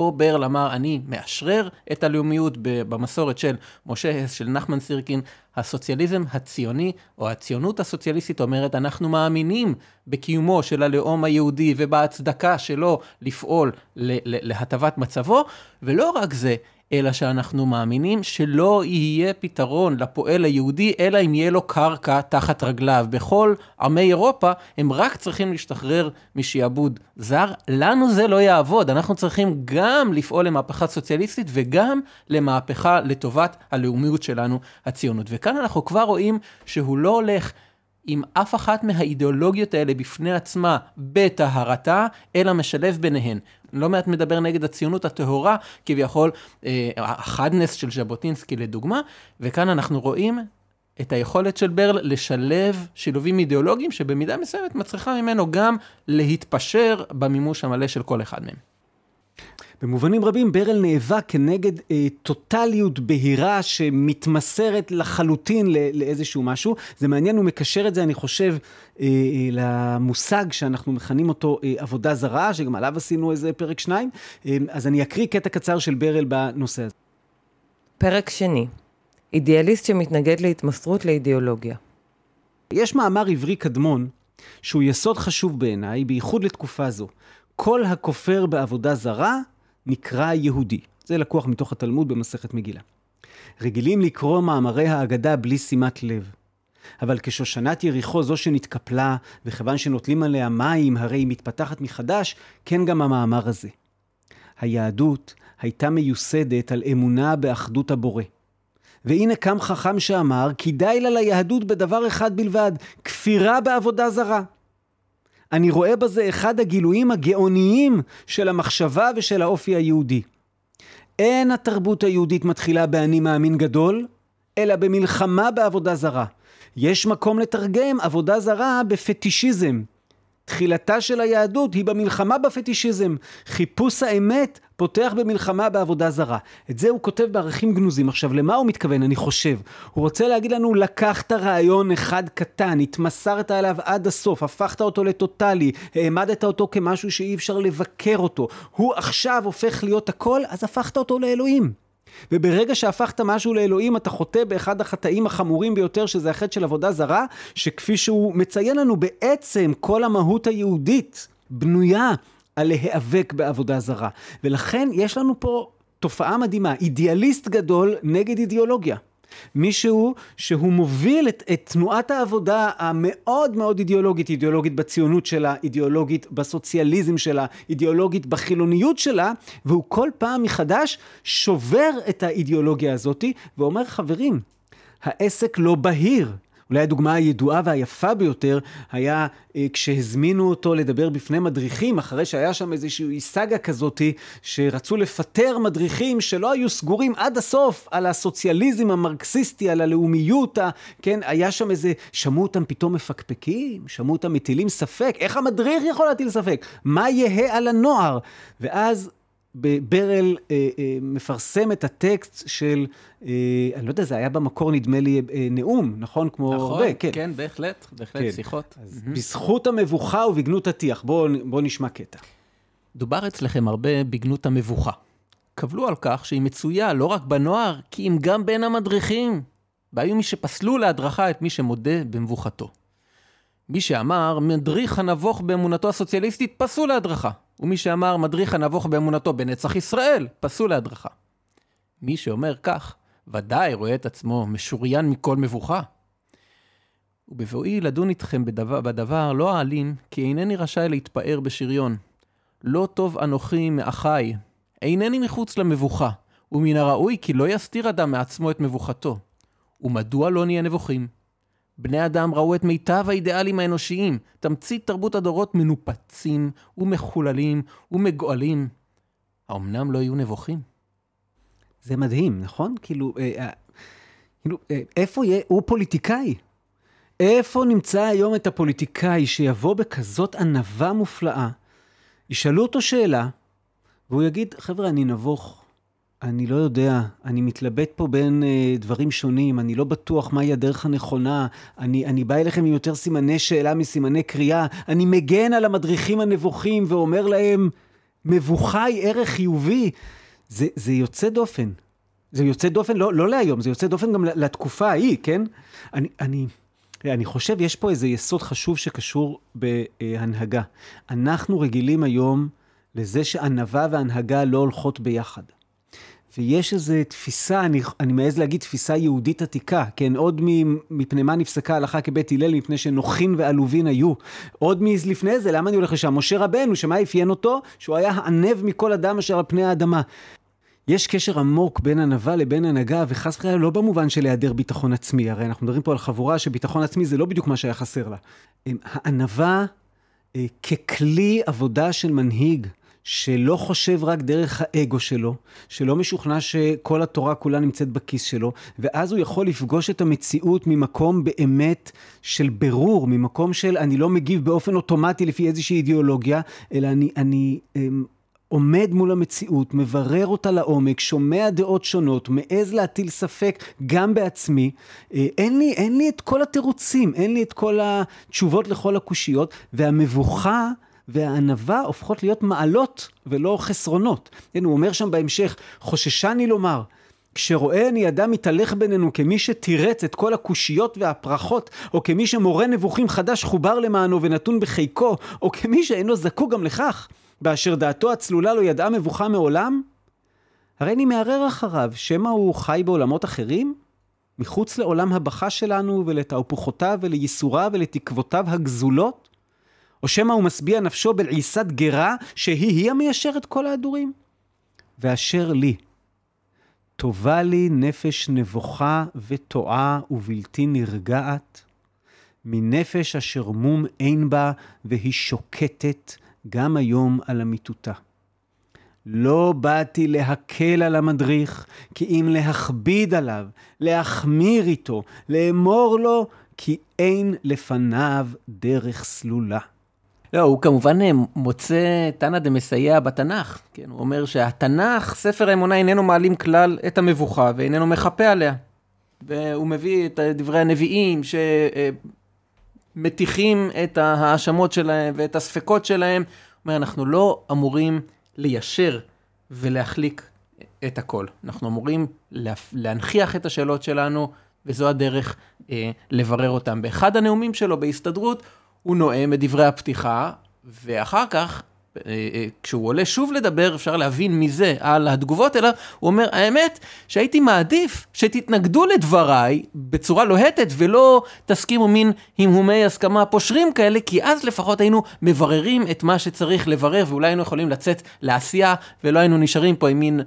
S3: פה ברל אמר, אני מאשרר את הלאומיות במסורת של משה הס, של נחמן סירקין. הסוציאליזם הציוני, או הציונות הסוציאליסטית אומרת, אנחנו מאמינים בקיומו של הלאום היהודי ובהצדקה שלו לפעול להטבת מצבו, ולא רק זה, אלא שאנחנו מאמינים שלא יהיה פתרון לפועל היהודי, אלא אם יהיה לו קרקע תחת רגליו. בכל עמי אירופה הם רק צריכים להשתחרר משעבוד זר. לנו זה לא יעבוד, אנחנו צריכים גם לפעול למהפכה סוציאליסטית וגם למהפכה לטובת הלאומיות שלנו, הציונות. וכאן אנחנו כבר רואים שהוא לא הולך... עם אף אחת מהאידיאולוגיות האלה בפני עצמה בטהרתה, אלא משלב ביניהן. לא מעט מדבר נגד הציונות הטהורה, כביכול אה, החדנס של ז'בוטינסקי לדוגמה, וכאן אנחנו רואים את היכולת של ברל לשלב שילובים אידיאולוגיים שבמידה מסוימת מצריכה ממנו גם להתפשר במימוש המלא של כל אחד מהם.
S2: במובנים רבים ברל נאבק כנגד אה, טוטליות בהירה שמתמסרת לחלוטין לא, לאיזשהו משהו. זה מעניין, הוא מקשר את זה, אני חושב, אה, אה, למושג שאנחנו מכנים אותו אה, עבודה זרה, שגם עליו עשינו איזה פרק שניים. אה, אז אני אקריא קטע קצר של ברל בנושא הזה.
S1: פרק שני, אידיאליסט שמתנגד להתמסרות לאידיאולוגיה.
S2: יש מאמר עברי קדמון, שהוא יסוד חשוב בעיניי, בייחוד לתקופה זו. כל הכופר בעבודה זרה נקרא יהודי. זה לקוח מתוך התלמוד במסכת מגילה. רגילים לקרוא מאמרי האגדה בלי שימת לב. אבל כשושנת יריחו זו שנתקפלה, וכיוון שנוטלים עליה מים, הרי היא מתפתחת מחדש, כן גם המאמר הזה. היהדות הייתה מיוסדת על אמונה באחדות הבורא. והנה קם חכם שאמר, כדאי לה ליהדות בדבר אחד בלבד, כפירה בעבודה זרה. אני רואה בזה אחד הגילויים הגאוניים של המחשבה ושל האופי היהודי. אין התרבות היהודית מתחילה באני מאמין גדול, אלא במלחמה בעבודה זרה. יש מקום לתרגם עבודה זרה בפטישיזם. תחילתה של היהדות היא במלחמה בפטישיזם. חיפוש האמת פותח במלחמה בעבודה זרה. את זה הוא כותב בערכים גנוזים. עכשיו, למה הוא מתכוון, אני חושב? הוא רוצה להגיד לנו, לקחת רעיון אחד קטן, התמסרת אליו עד הסוף, הפכת אותו לטוטאלי, העמדת אותו כמשהו שאי אפשר לבקר אותו. הוא עכשיו הופך להיות הכל, אז הפכת אותו לאלוהים. וברגע שהפכת משהו לאלוהים, אתה חוטא באחד החטאים החמורים ביותר, שזה החטא של עבודה זרה, שכפי שהוא מציין לנו, בעצם כל המהות היהודית בנויה על להיאבק בעבודה זרה. ולכן יש לנו פה תופעה מדהימה, אידיאליסט גדול נגד אידיאולוגיה. מישהו שהוא מוביל את, את תנועת העבודה המאוד מאוד אידיאולוגית, אידיאולוגית בציונות שלה, אידיאולוגית בסוציאליזם שלה, אידיאולוגית בחילוניות שלה, והוא כל פעם מחדש שובר את האידיאולוגיה הזאתי, ואומר חברים, העסק לא בהיר. אולי הדוגמה הידועה והיפה ביותר היה אה, כשהזמינו אותו לדבר בפני מדריכים, אחרי שהיה שם איזושהי סאגה כזאתי, שרצו לפטר מדריכים שלא היו סגורים עד הסוף על הסוציאליזם המרקסיסטי, על הלאומיות, ה, כן, היה שם איזה, שמעו אותם פתאום מפקפקים, שמעו אותם מטילים ספק, איך המדריך יכול להטיל ספק? מה יהא על הנוער? ואז ברל אה, אה, מפרסם את הטקסט של, אה, אני לא יודע, זה היה במקור נדמה לי אה, נאום, נכון? כמו
S3: נכון,
S2: הרבה, כן.
S3: כן, בהחלט, בהחלט,
S2: כן.
S3: שיחות.
S2: אז בזכות המבוכה ובגנות הטיח. בואו בוא נשמע קטע.
S3: דובר אצלכם הרבה בגנות המבוכה. קבלו על כך שהיא מצויה לא רק בנוער, כי אם גם בין המדריכים. והיו מי שפסלו להדרכה את מי שמודה במבוכתו. מי שאמר, מדריך הנבוך באמונתו הסוציאליסטית, פסול להדרכה. ומי שאמר, מדריך הנבוך באמונתו בנצח ישראל, פסול להדרכה. מי שאומר כך, ודאי רואה את עצמו משוריין מכל מבוכה. ובבואי לדון איתכם בדבר, בדבר לא אעלים, כי אינני רשאי להתפאר בשריון. לא טוב אנוכי מאחיי, אינני מחוץ למבוכה, ומן הראוי כי לא יסתיר אדם מעצמו את מבוכתו. ומדוע לא נהיה נבוכים? בני אדם ראו את מיטב האידיאלים האנושיים, תמצית תרבות הדורות מנופצים ומחוללים ומגואלים. האומנם לא יהיו נבוכים?
S2: זה מדהים, נכון? כאילו, אה, אה, כאילו אה, איפה יהיה, הוא פוליטיקאי. איפה נמצא היום את הפוליטיקאי שיבוא בכזאת ענווה מופלאה, ישאלו אותו שאלה, והוא יגיד, חבר'ה, אני נבוך, אני לא יודע, אני מתלבט פה בין אה, דברים שונים, אני לא בטוח מהי הדרך הנכונה, אני, אני בא אליכם עם יותר סימני שאלה מסימני קריאה, אני מגן על המדריכים הנבוכים ואומר להם, מבוכה היא ערך חיובי. זה, זה יוצא דופן. זה יוצא דופן לא, לא להיום, זה יוצא דופן גם לתקופה ההיא, כן? אני, אני, אני חושב, יש פה איזה יסוד חשוב שקשור בהנהגה. אנחנו רגילים היום לזה שענווה והנהגה לא הולכות ביחד. ויש איזו תפיסה, אני, אני מעז להגיד תפיסה יהודית עתיקה, כן, עוד מפני מה נפסקה הלכה כבית הלל, מפני שנוחין ועלובין היו. עוד מלפני זה, למה אני הולך לשם? משה רבנו, שמה אפיין אותו? שהוא היה הענב מכל אדם אשר על פני האדמה. יש קשר עמוק בין ענווה לבין הנהגה, וחס וחלילה לא במובן של היעדר ביטחון עצמי, הרי אנחנו מדברים פה על חבורה שביטחון עצמי זה לא בדיוק מה שהיה חסר לה. הענווה אה, ככלי עבודה של מנהיג, שלא חושב רק דרך האגו שלו, שלא משוכנע שכל התורה כולה נמצאת בכיס שלו, ואז הוא יכול לפגוש את המציאות ממקום באמת של ברור, ממקום של אני לא מגיב באופן אוטומטי לפי איזושהי אידיאולוגיה, אלא אני, אני אמ, עומד מול המציאות, מברר אותה לעומק, שומע דעות שונות, מעז להטיל ספק גם בעצמי, אה, אין לי, אין לי את כל התירוצים, אין לי את כל התשובות לכל הקושיות, והמבוכה והענווה הופכות להיות מעלות ולא חסרונות. כן, הוא אומר שם בהמשך, חוששני לומר, כשרואה אני אדם מתהלך בינינו כמי שתירץ את כל הקושיות והפרחות, או כמי שמורה נבוכים חדש חובר למענו ונתון בחיקו, או כמי שאינו זקוק גם לכך, באשר דעתו הצלולה לא ידעה מבוכה מעולם? הרי אני מערער אחריו, שמא הוא חי בעולמות אחרים? מחוץ לעולם הבכה שלנו ולתהפוכותיו ולייסוריו ולתקוותיו הגזולות? או שמא הוא משביע נפשו בלעיסת גרה שהיא-היא המיישרת כל ההדורים? ואשר לי, טובה לי נפש נבוכה וטועה ובלתי נרגעת, מנפש אשר מום אין בה והיא שוקטת גם היום על המיטוטה. לא באתי להקל על המדריך, כי אם להכביד עליו, להחמיר איתו, לאמור לו, כי אין לפניו דרך סלולה.
S3: לא, הוא כמובן אה, מוצא תנא דמסייע בתנ"ך. כן, הוא אומר שהתנ"ך, ספר האמונה, איננו מעלים כלל את המבוכה ואיננו מחפה עליה. והוא מביא את דברי הנביאים שמטיחים את ההאשמות שלהם ואת הספקות שלהם. הוא אומר, אנחנו לא אמורים ליישר ולהחליק את הכל. אנחנו אמורים להנכיח את השאלות שלנו, וזו הדרך אה, לברר אותם. באחד הנאומים שלו בהסתדרות, הוא נואם את דברי הפתיחה, ואחר כך, אה, אה, כשהוא עולה שוב לדבר, אפשר להבין מזה על התגובות אליו, הוא אומר, האמת שהייתי מעדיף שתתנגדו לדבריי בצורה לוהטת ולא תסכימו מין המהומי הסכמה פושרים כאלה, כי אז לפחות היינו מבררים את מה שצריך לברר, ואולי היינו יכולים לצאת לעשייה, ולא היינו נשארים פה עם מין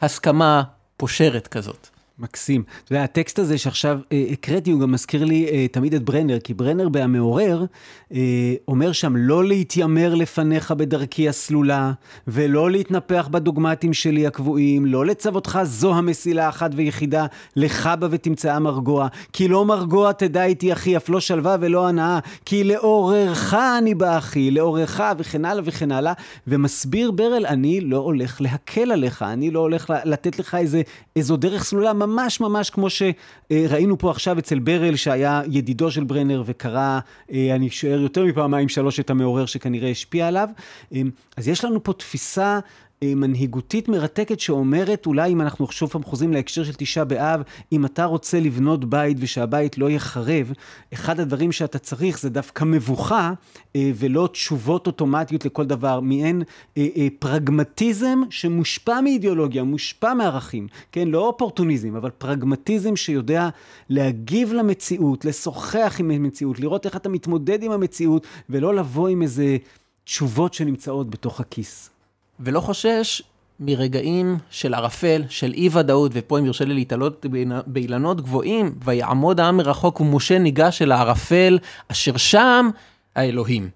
S3: הסכמה פושרת כזאת.
S2: מקסים. אתה יודע, הטקסט הזה שעכשיו אה, הקראתי, הוא גם מזכיר לי אה, תמיד את ברנר, כי ברנר בהמעורר אה, אומר שם, לא להתיימר לפניך בדרכי הסלולה, ולא להתנפח בדוגמטים שלי הקבועים, לא לצוותך זו המסילה האחת ויחידה, לך בה ותמצאה מרגוע, כי לא מרגוע תדע איתי אחי, אף לא שלווה ולא הנאה, כי לעוררך אני בא אחי, לעוררך וכן הלאה וכן הלאה, ומסביר ברל, אני לא הולך להקל עליך, אני לא הולך לתת לך איזה, איזו דרך סלולה. ממש ממש כמו שראינו פה עכשיו אצל ברל, שהיה ידידו של ברנר וקרא, אה, אני שוער יותר מפעמיים שלוש את המעורר שכנראה השפיע עליו. אה, אז יש לנו פה תפיסה מנהיגותית מרתקת שאומרת, אולי אם אנחנו שוב פעם חוזרים להקשר של תשעה באב, אם אתה רוצה לבנות בית ושהבית לא יחרב, אחד הדברים שאתה צריך זה דווקא מבוכה אה, ולא תשובות אוטומטיות לכל דבר, מעין אה, פרגמטיזם שמושפע מאידיאולוגיה, מושפע מערכים, כן? לא אופורטוניזם, אבל פרגמטיזם שיודע להגיב למציאות, לשוחח עם המציאות, לראות איך אתה מתמודד עם המציאות, ולא לבוא עם איזה תשובות שנמצאות בתוך הכיס.
S3: ולא חושש מרגעים של ערפל, של אי ודאות, ופה אם יורשה לי להתעלות באילנות גבוהים, ויעמוד העם מרחוק ומשה ניגש אל הערפל, אשר שם האלוהים.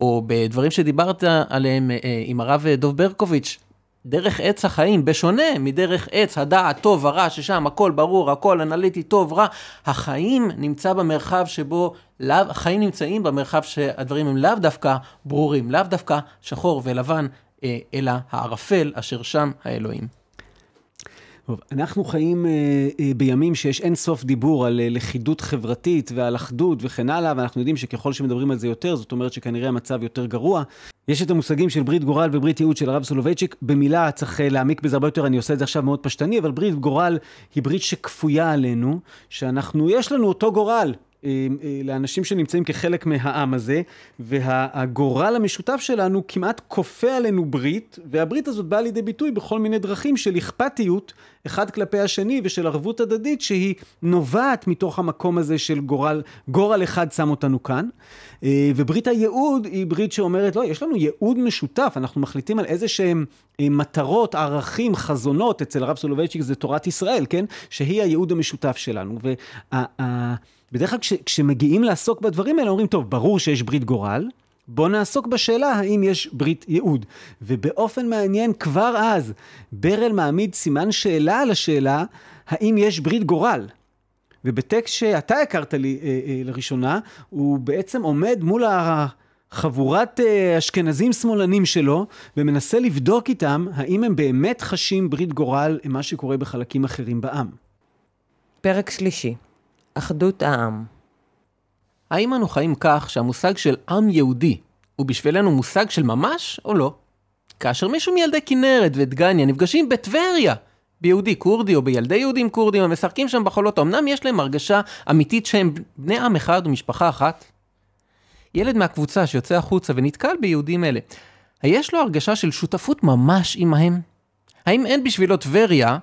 S3: או בדברים שדיברת עליהם אה, עם הרב דוב ברקוביץ', דרך עץ החיים, בשונה מדרך עץ הדעת טוב ורע, ששם הכל ברור, הכל אנליטי טוב רע, החיים נמצא במרחב שבו, החיים נמצאים במרחב שהדברים הם לאו דווקא ברורים, לאו דווקא שחור ולבן, אה, אלא הערפל אשר שם האלוהים.
S2: טוב, אנחנו חיים אה, אה, בימים שיש אין סוף דיבור על אה, לכידות חברתית ועל אחדות וכן הלאה, ואנחנו יודעים שככל שמדברים על זה יותר, זאת אומרת שכנראה המצב יותר גרוע. יש את המושגים של ברית גורל וברית ייעוד של הרב סולובייצ'יק, במילה צריך אה, להעמיק בזה הרבה יותר, אני עושה את זה עכשיו מאוד פשטני, אבל ברית גורל היא ברית שכפויה עלינו, שאנחנו, יש לנו אותו גורל, אה, אה, לאנשים שנמצאים כחלק מהעם הזה, והגורל המשותף שלנו כמעט כופה עלינו ברית, והברית הזאת באה לידי ביטוי בכל מיני דרכים של אכפתיות אחד כלפי השני ושל ערבות הדדית שהיא נובעת מתוך המקום הזה של גורל, גורל אחד שם אותנו כאן. אה, וברית הייעוד היא ברית שאומרת, לא, יש לנו ייעוד משותף, אנחנו מחליטים על איזה שהם מטרות, ערכים, חזונות, אצל הרב סולובייצ'יק זה תורת ישראל, כן? שהיא הייעוד המשותף שלנו. וה... בדרך כלל כש, כשמגיעים לעסוק בדברים האלה, אומרים, טוב, ברור שיש ברית גורל, בואו נעסוק בשאלה האם יש ברית ייעוד. ובאופן מעניין, כבר אז, ברל מעמיד סימן שאלה על השאלה, האם יש ברית גורל. ובטקסט שאתה הכרת לי אה, אה, לראשונה, הוא בעצם עומד מול חבורת אה, אשכנזים שמאלנים שלו, ומנסה לבדוק איתם האם הם באמת חשים ברית גורל עם מה שקורה בחלקים אחרים בעם.
S1: פרק שלישי, אחדות העם.
S3: האם אנו חיים כך שהמושג של עם יהודי הוא בשבילנו מושג של ממש או לא? כאשר מישהו מילדי כנרת ודגניה נפגשים בטבריה, ביהודי כורדי או בילדי יהודים כורדים המשחקים שם בחולות, אמנם יש להם הרגשה אמיתית שהם בני עם אחד ומשפחה אחת? ילד מהקבוצה שיוצא החוצה ונתקל ביהודים אלה, היש לו הרגשה של שותפות ממש עמהם? האם אין בשבילו טבריה,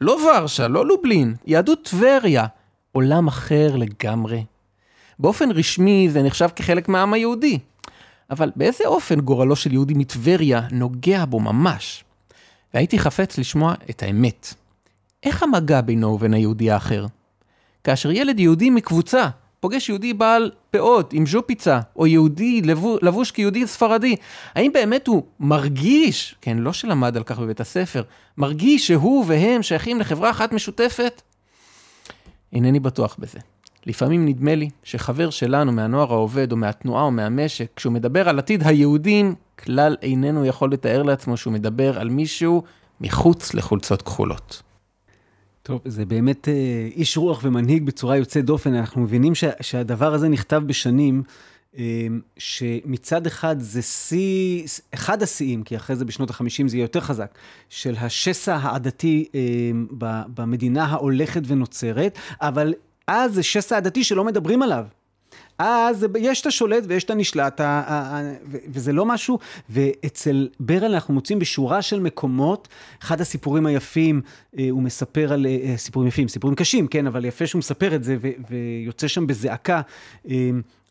S3: לא ורשה, לא לובלין, יהדות טבריה, עולם אחר לגמרי? באופן רשמי זה נחשב כחלק מהעם היהודי, אבל באיזה אופן גורלו של יהודי מטבריה נוגע בו ממש? והייתי חפץ לשמוע את האמת. איך המגע בינו ובין היהודי האחר? כאשר ילד יהודי מקבוצה פוגש יהודי בעל פאות עם ז'ופיצה, או יהודי לבוש כיהודי ספרדי, האם באמת הוא מרגיש, כן, לא שלמד על כך בבית הספר, מרגיש שהוא והם שייכים לחברה אחת משותפת? אינני בטוח בזה. לפעמים נדמה לי שחבר שלנו מהנוער העובד או מהתנועה או מהמשק, כשהוא מדבר על עתיד היהודים, כלל איננו יכול לתאר לעצמו שהוא מדבר על מישהו מחוץ לחולצות כחולות.
S2: טוב, זה באמת אה, איש רוח ומנהיג בצורה יוצאת דופן. אנחנו מבינים שה, שהדבר הזה נכתב בשנים שמצד אחד זה שיא, אחד השיאים, כי אחרי זה בשנות ה-50 זה יהיה יותר חזק, של השסע העדתי אה, במדינה ההולכת ונוצרת, אבל אז זה שסע עדתי שלא מדברים עליו. אז יש את השולט ויש את הנשלט, וזה לא משהו, ואצל ברל אנחנו מוצאים בשורה של מקומות, אחד הסיפורים היפים, אה, הוא מספר על, אה, סיפורים יפים, סיפורים קשים, כן, אבל יפה שהוא מספר את זה, ויוצא שם בזעקה.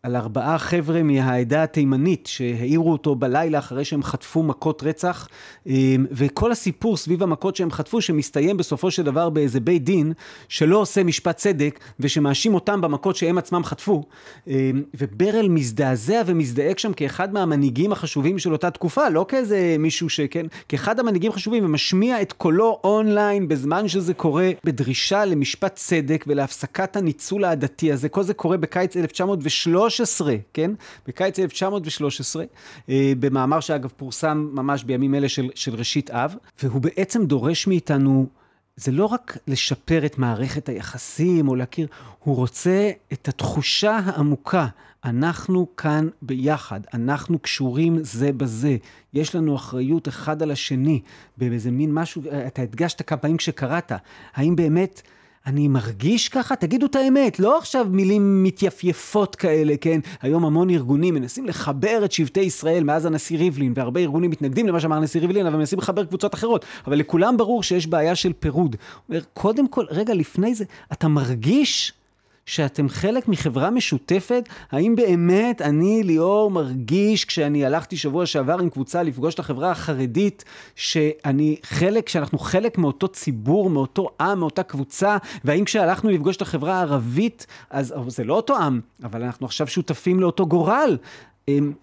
S2: על ארבעה חבר'ה מהעדה התימנית שהעירו אותו בלילה אחרי שהם חטפו מכות רצח, אמ, וכל הסיפור סביב המכות שהם חטפו, שמסתיים בסופו של דבר באיזה בית דין שלא עושה משפט צדק, ושמאשים אותם במכות שהם עצמם חטפו. אמ, וברל מזדעזע ומזדעק שם כאחד מהמנהיגים החשובים של אותה תקופה, לא כאיזה מישהו שכן, כאחד המנהיגים החשובים, ומשמיע את קולו אונליין בזמן שזה קורה, בדרישה למשפט צדק ולהפסקת הניצול העדתי הזה. כל זה קורה בקיץ 1913. 1913, כן? בקיץ 1913, אה, במאמר שאגב פורסם ממש בימים אלה של, של ראשית אב, והוא בעצם דורש מאיתנו, זה לא רק לשפר את מערכת היחסים או להכיר, הוא רוצה את התחושה העמוקה. אנחנו כאן ביחד, אנחנו קשורים זה בזה, יש לנו אחריות אחד על השני, באיזה מין משהו, אתה הדגשת כמה פעמים כשקראת, האם באמת... אני מרגיש ככה? תגידו את האמת, לא עכשיו מילים מתייפייפות כאלה, כן? היום המון ארגונים מנסים לחבר את שבטי ישראל מאז הנשיא ריבלין, והרבה ארגונים מתנגדים למה שאמר הנשיא ריבלין, אבל מנסים לחבר קבוצות אחרות. אבל לכולם ברור שיש בעיה של פירוד. אומר, קודם כל, רגע לפני זה, אתה מרגיש שאתם חלק מחברה משותפת? האם באמת אני, ליאור, מרגיש כשאני הלכתי שבוע שעבר עם קבוצה לפגוש את החברה החרדית, שאני חלק, שאנחנו חלק מאותו ציבור, מאותו עם, מאותה קבוצה, והאם כשהלכנו לפגוש את החברה הערבית, אז זה לא אותו עם, אבל אנחנו עכשיו שותפים לאותו גורל. אמ,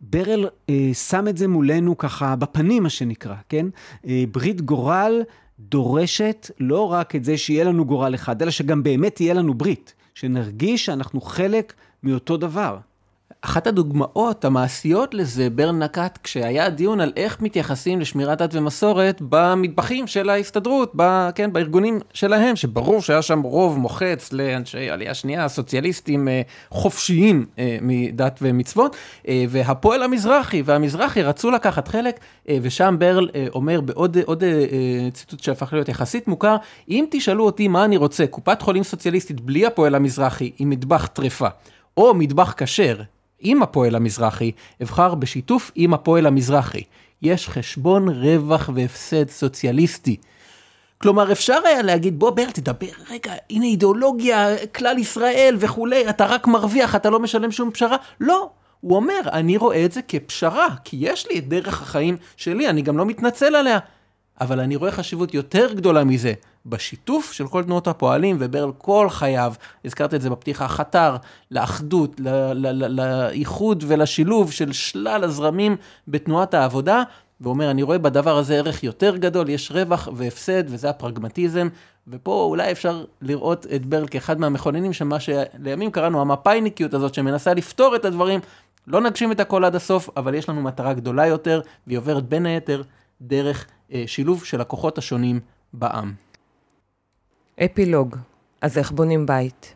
S2: ברל אה, שם את זה מולנו ככה בפנים, מה שנקרא, כן? אה, ברית גורל דורשת לא רק את זה שיהיה לנו גורל אחד, אלא שגם באמת תהיה לנו ברית. שנרגיש שאנחנו חלק מאותו דבר.
S3: אחת הדוגמאות המעשיות לזה, ברן נקט כשהיה דיון על איך מתייחסים לשמירת דת ומסורת במטבחים של ההסתדרות, ב, כן, בארגונים שלהם, שברור שהיה שם רוב מוחץ לאנשי עלייה שנייה, סוציאליסטים אה, חופשיים אה, מדת ומצוות, אה, והפועל המזרחי והמזרחי רצו לקחת חלק, ושם ברל אומר בעוד עוד, ציטוט שהפך להיות יחסית מוכר, אם תשאלו אותי מה אני רוצה, קופת חולים סוציאליסטית בלי הפועל המזרחי עם מטבח טרפה. או מטבח כשר, עם הפועל המזרחי, אבחר בשיתוף עם הפועל המזרחי. יש חשבון רווח והפסד סוציאליסטי. כלומר, אפשר היה להגיד, בוא בר, תדבר, רגע, הנה אידיאולוגיה, כלל ישראל וכולי, אתה רק מרוויח, אתה לא משלם שום פשרה. לא, הוא אומר, אני רואה את זה כפשרה, כי יש לי את דרך החיים שלי, אני גם לא מתנצל עליה. אבל אני רואה חשיבות יותר גדולה מזה, בשיתוף של כל תנועות הפועלים, וברל כל חייו, הזכרת את זה בפתיחה, חתר לאחדות, לאיחוד ולשילוב של שלל הזרמים בתנועת העבודה, ואומר, אני רואה בדבר הזה ערך יותר גדול, יש רווח והפסד, וזה הפרגמטיזם, ופה אולי אפשר לראות את ברל כאחד מהמכוננים של מה שלימים קראנו המפאיניקיות הזאת, שמנסה לפתור את הדברים, לא נגשים את הכל עד הסוף, אבל יש לנו מטרה גדולה יותר, והיא עוברת בין היתר דרך אה, שילוב של הכוחות השונים בעם.
S1: אפילוג, אז איך בונים בית?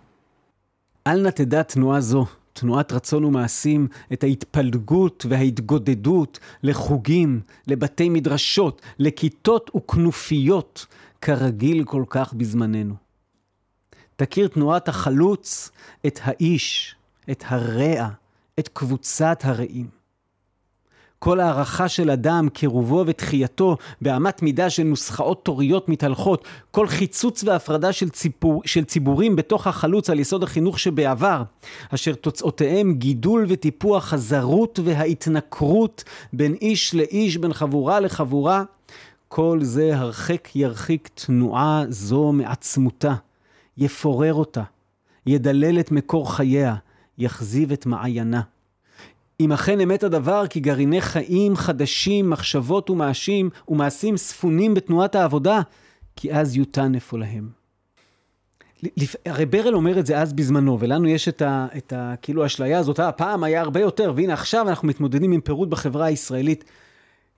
S2: אל נא תדע תנועה זו, תנועת רצון ומעשים, את ההתפלגות וההתגודדות לחוגים, לבתי מדרשות, לכיתות וכנופיות, כרגיל כל כך בזמננו. תכיר תנועת החלוץ את האיש, את הרע, את קבוצת הרעים. כל הערכה של אדם, קירובו ותחייתו, באמת מידה של נוסחאות תוריות מתהלכות, כל חיצוץ והפרדה של, ציפור, של ציבורים בתוך החלוץ על יסוד החינוך שבעבר, אשר תוצאותיהם גידול וטיפוח הזרות וההתנכרות בין איש לאיש, בין חבורה לחבורה, כל זה הרחק ירחיק תנועה זו מעצמותה, יפורר אותה, ידלל את מקור חייה, יחזיב את מעיינה. אם אכן אמת הדבר, כי גרעיני חיים חדשים, מחשבות ומעשים, ומעשים ספונים בתנועת העבודה, כי אז יותן אפוא להם. הרי ברל אומר את זה אז בזמנו, ולנו יש את ה... את ה כאילו האשליה הזאת, אה, פעם היה הרבה יותר, והנה עכשיו אנחנו מתמודדים עם פירוד בחברה הישראלית.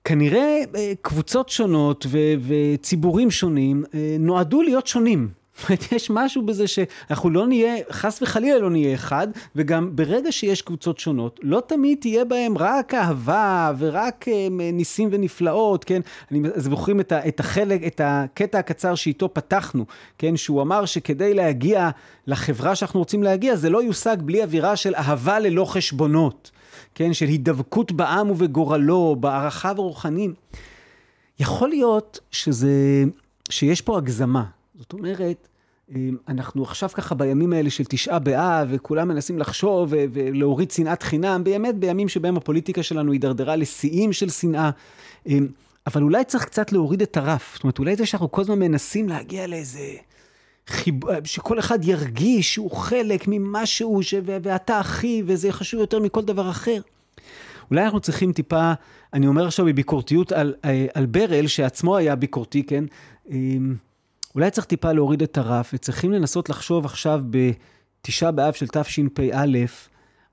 S2: כנראה אה, קבוצות שונות ו- וציבורים שונים אה, נועדו להיות שונים. אומרת, יש משהו בזה שאנחנו לא נהיה, חס וחלילה לא נהיה אחד, וגם ברגע שיש קבוצות שונות, לא תמיד תהיה בהם רק אהבה ורק אה, ניסים ונפלאות, כן? אני זוכרים את, את החלק, את הקטע הקצר שאיתו פתחנו, כן? שהוא אמר שכדי להגיע לחברה שאנחנו רוצים להגיע, זה לא יושג בלי אווירה של אהבה ללא חשבונות, כן? של הידבקות בעם ובגורלו, בהערכה ורוחנים. יכול להיות שזה, שיש פה הגזמה. זאת אומרת, אמ, אנחנו עכשיו ככה בימים האלה של תשעה באב, וכולם מנסים לחשוב ולהוריד שנאת חינם, באמת בימים שבהם הפוליטיקה שלנו הידרדרה לשיאים של שנאה. אמ, אבל אולי צריך קצת להוריד את הרף. זאת אומרת, אולי זה שאנחנו כל הזמן מנסים להגיע לאיזה... חיב... שכל אחד ירגיש שהוא חלק ממשהו, ש... ואתה אחי, וזה חשוב יותר מכל דבר אחר. אולי אנחנו צריכים טיפה, אני אומר עכשיו בביקורתיות על, אה, על ברל, שעצמו היה ביקורתי, כן? אולי צריך טיפה להוריד את הרף, וצריכים לנסות לחשוב עכשיו בתשעה באב של תשפ"א,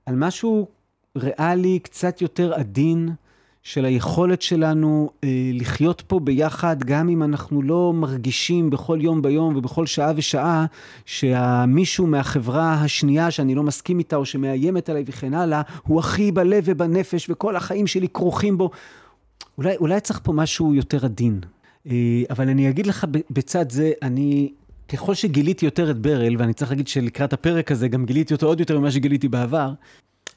S2: על משהו ריאלי, קצת יותר עדין, של היכולת שלנו אה, לחיות פה ביחד, גם אם אנחנו לא מרגישים בכל יום ביום ובכל שעה ושעה, שהמישהו מהחברה השנייה שאני לא מסכים איתה או שמאיימת עליי וכן הלאה, הוא הכי בלב ובנפש וכל החיים שלי כרוכים בו. אולי, אולי צריך פה משהו יותר עדין. אה, אבל אני אגיד לך בצד זה, אני, ככל שגיליתי יותר את ברל, ואני צריך להגיד שלקראת הפרק הזה גם גיליתי אותו עוד יותר ממה שגיליתי בעבר,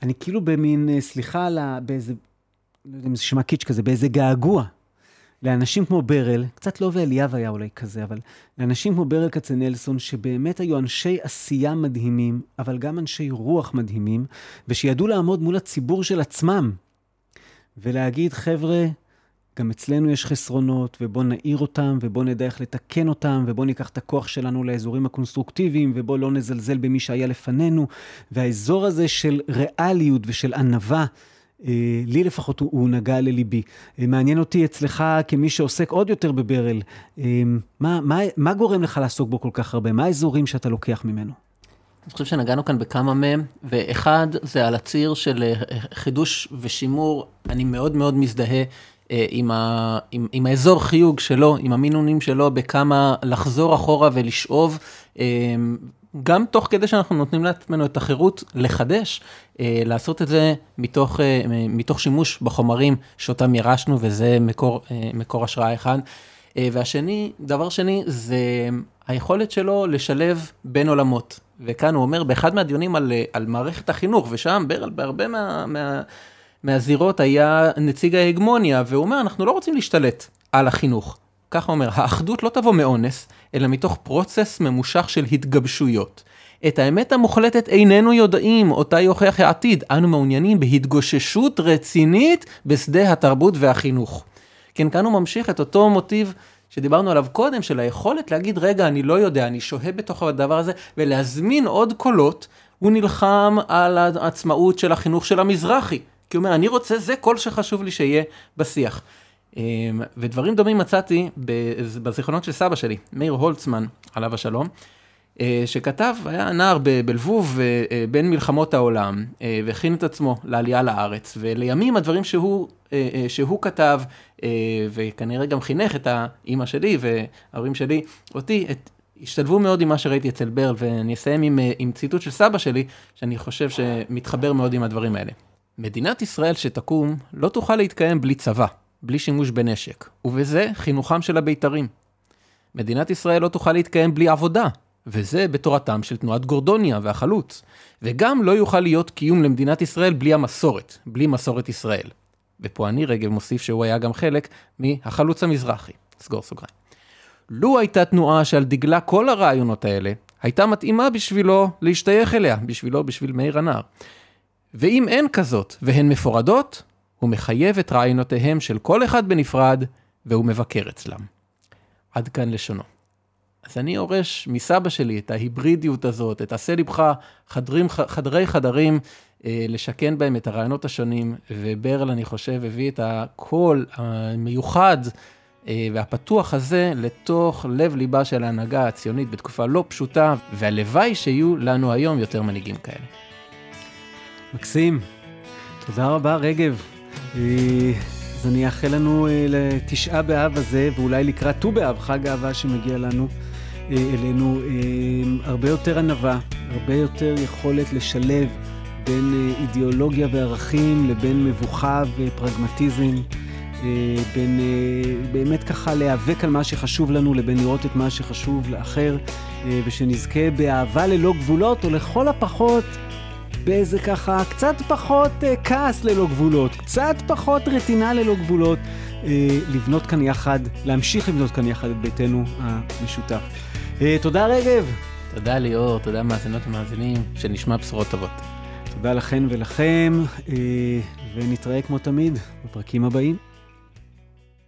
S2: אני כאילו במין, אה, סליחה על ה... באיזה, לא יודע אם זה שמע קיץ' כזה, באיזה געגוע. לאנשים כמו ברל, קצת לא ואליאב היה אולי כזה, אבל לאנשים כמו ברל כצנלסון, שבאמת היו אנשי עשייה מדהימים, אבל גם אנשי רוח מדהימים, ושידעו לעמוד מול הציבור של עצמם, ולהגיד, חבר'ה, גם אצלנו יש חסרונות, ובוא נעיר אותם, ובוא נדע איך לתקן אותם, ובוא ניקח את הכוח שלנו לאזורים הקונסטרוקטיביים, ובוא לא נזלזל במי שהיה לפנינו. והאזור הזה של ריאליות ושל ענווה, אה, לי לפחות הוא, הוא נגע לליבי. אה, מעניין אותי אצלך, כמי שעוסק עוד יותר בברל, אה, מה, מה, מה גורם לך לעסוק בו כל כך הרבה? מה האזורים שאתה לוקח ממנו?
S3: אני חושב שנגענו כאן בכמה מהם, ואחד זה על הציר של חידוש ושימור, אני מאוד מאוד מזדהה עם, ה, עם, עם האזור חיוג שלו, עם המינונים שלו, בכמה לחזור אחורה ולשאוב, אה, גם תוך כדי שאנחנו נותנים לעצמנו את החירות לחדש, אה, לעשות את זה מתוך, מתוך שימוש בחומרים שאותם ירשנו, וזה מקור, מקור השראה אחד. והשני, דבר שני, זה היכולת שלו לשלב בין עולמות. וכאן הוא אומר, באחד מהדיונים על, על מערכת החינוך, ושם בהרבה מה... מה מהזירות היה נציג ההגמוניה, והוא אומר, אנחנו לא רוצים להשתלט על החינוך. ככה אומר, האחדות לא תבוא מאונס, אלא מתוך פרוצס ממושך של התגבשויות. את האמת המוחלטת איננו יודעים, אותה יוכיח העתיד, אנו מעוניינים בהתגוששות רצינית בשדה התרבות והחינוך. כן, כאן הוא ממשיך את אותו מוטיב שדיברנו עליו קודם, של היכולת להגיד, רגע, אני לא יודע, אני שוהה בתוך הדבר הזה, ולהזמין עוד קולות. הוא נלחם על העצמאות של החינוך של המזרחי, כי הוא אומר, אני רוצה, זה כל שחשוב לי שיהיה בשיח. אמ, ודברים דומים מצאתי בזיכרונות של סבא שלי, מאיר הולצמן, עליו השלום. אה, שכתב, היה נער בלבוב אה, בין מלחמות העולם, והכין את עצמו לעלייה לארץ, ולימים הדברים שהוא, שהוא כתב, וכנראה גם חינך את האימא שלי וההורים שלי, אותי, את, השתלבו מאוד עם מה שראיתי אצל ברל, ואני אסיים עם, עם ציטוט של סבא שלי, שאני חושב שמתחבר מאוד עם הדברים האלה. מדינת ישראל שתקום לא תוכל להתקיים בלי צבא, בלי שימוש בנשק, ובזה חינוכם של הבית"רים. מדינת ישראל לא תוכל להתקיים בלי עבודה, וזה בתורתם של תנועת גורדוניה והחלוץ. וגם לא יוכל להיות קיום למדינת ישראל בלי המסורת, בלי מסורת ישראל. ופה אני רגב מוסיף שהוא היה גם חלק מהחלוץ המזרחי. סגור סוגריים. לו הייתה תנועה שעל דגלה כל הרעיונות האלה, הייתה מתאימה בשבילו להשתייך אליה, בשבילו, בשביל מאיר הנער. ואם אין כזאת, והן מפורדות, הוא מחייב את רעיונותיהם של כל אחד בנפרד, והוא מבקר אצלם. עד כאן לשונו. אז אני יורש מסבא שלי את ההיברידיות הזאת, את עשה לבך חדרים, חדרי חדרים, אה, לשכן בהם את הרעיונות השונים, וברל, אני חושב, הביא את הקול המיוחד אה, והפתוח הזה לתוך לב ליבה של ההנהגה הציונית בתקופה לא פשוטה, והלוואי שיהיו לנו היום יותר מנהיגים כאלה.
S2: מקסים. תודה רבה, רגב. אה, אז אני אאחל לנו אה, לתשעה באב הזה, ואולי לקראת ט"ו באב, חג האהבה שמגיע לנו, אה, אלינו, הרבה יותר ענווה, הרבה יותר יכולת לשלב בין אידיאולוגיה וערכים לבין מבוכה ופרגמטיזם. בין באמת ככה להיאבק על מה שחשוב לנו לבין לראות את מה שחשוב לאחר ושנזכה באהבה ללא גבולות או לכל הפחות באיזה ככה קצת פחות אה, כעס ללא גבולות, קצת פחות רטינה ללא גבולות, אה, לבנות כאן יחד, להמשיך לבנות כאן יחד את ביתנו המשותף. אה, תודה רגב.
S3: תודה ליאור, תודה מאזינות ומאזינים, שנשמע בשורות טובות.
S2: תודה לכן ולכם, אה, ונתראה כמו תמיד בפרקים הבאים.